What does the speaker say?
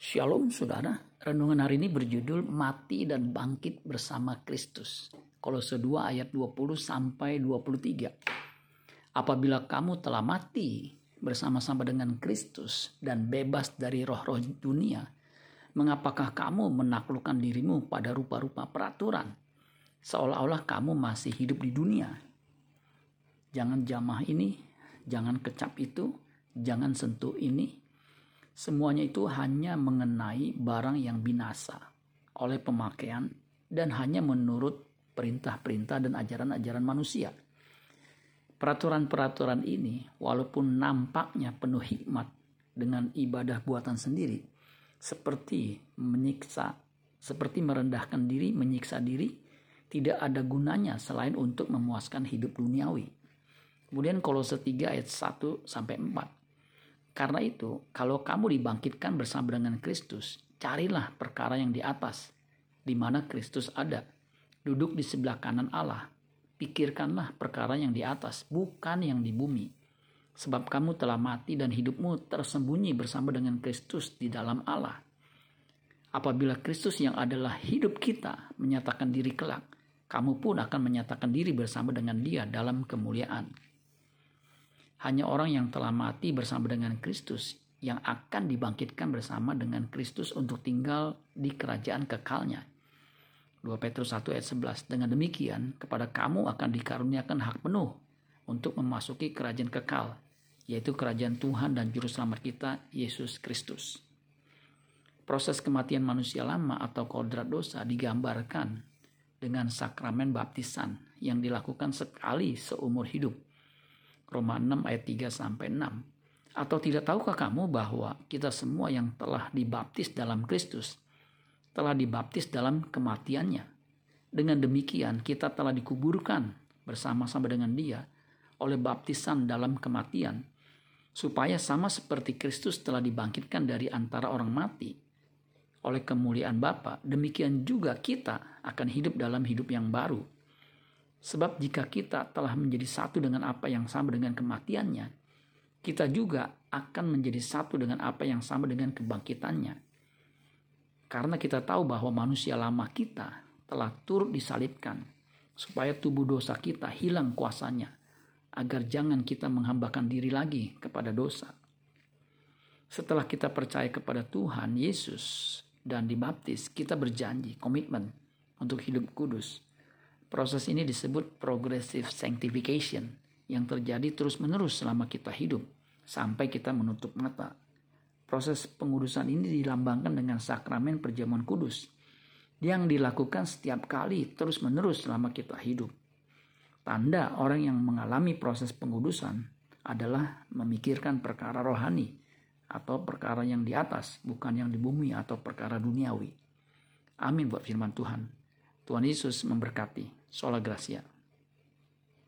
Shalom saudara, renungan hari ini berjudul Mati dan Bangkit bersama Kristus. Kolose 2 ayat 20 sampai 23. Apabila kamu telah mati bersama-sama dengan Kristus dan bebas dari roh-roh dunia, mengapakah kamu menaklukkan dirimu pada rupa-rupa peraturan seolah-olah kamu masih hidup di dunia? Jangan jamah ini, jangan kecap itu, jangan sentuh ini, Semuanya itu hanya mengenai barang yang binasa oleh pemakaian dan hanya menurut perintah-perintah dan ajaran-ajaran manusia. Peraturan-peraturan ini walaupun nampaknya penuh hikmat dengan ibadah buatan sendiri seperti menyiksa, seperti merendahkan diri, menyiksa diri, tidak ada gunanya selain untuk memuaskan hidup duniawi. Kemudian Kolose 3 ayat 1 sampai 4. Karena itu, kalau kamu dibangkitkan bersama dengan Kristus, carilah perkara yang di atas, di mana Kristus ada, duduk di sebelah kanan Allah. Pikirkanlah perkara yang di atas, bukan yang di bumi. Sebab kamu telah mati dan hidupmu tersembunyi bersama dengan Kristus di dalam Allah. Apabila Kristus yang adalah hidup kita menyatakan diri kelak, kamu pun akan menyatakan diri bersama dengan Dia dalam kemuliaan. Hanya orang yang telah mati bersama dengan Kristus yang akan dibangkitkan bersama dengan Kristus untuk tinggal di kerajaan kekalnya. 2 Petrus 1 ayat 11. Dengan demikian, kepada kamu akan dikaruniakan hak penuh untuk memasuki kerajaan kekal, yaitu kerajaan Tuhan dan Juru Selamat kita, Yesus Kristus. Proses kematian manusia lama atau kodrat dosa digambarkan dengan sakramen baptisan yang dilakukan sekali seumur hidup Roma 6 ayat 3 sampai 6. Atau tidak tahukah kamu bahwa kita semua yang telah dibaptis dalam Kristus telah dibaptis dalam kematiannya. Dengan demikian kita telah dikuburkan bersama-sama dengan dia oleh baptisan dalam kematian supaya sama seperti Kristus telah dibangkitkan dari antara orang mati oleh kemuliaan Bapa, demikian juga kita akan hidup dalam hidup yang baru Sebab jika kita telah menjadi satu dengan apa yang sama dengan kematiannya, kita juga akan menjadi satu dengan apa yang sama dengan kebangkitannya. Karena kita tahu bahwa manusia lama kita telah turut disalibkan, supaya tubuh dosa kita hilang kuasanya, agar jangan kita menghambakan diri lagi kepada dosa. Setelah kita percaya kepada Tuhan Yesus dan dibaptis, kita berjanji komitmen untuk hidup kudus Proses ini disebut progressive sanctification yang terjadi terus-menerus selama kita hidup sampai kita menutup mata. Proses pengudusan ini dilambangkan dengan sakramen perjamuan kudus yang dilakukan setiap kali terus-menerus selama kita hidup. Tanda orang yang mengalami proses pengudusan adalah memikirkan perkara rohani atau perkara yang di atas, bukan yang di bumi atau perkara duniawi. Amin buat firman Tuhan. Tuhan Yesus memberkati. Sola Gracia.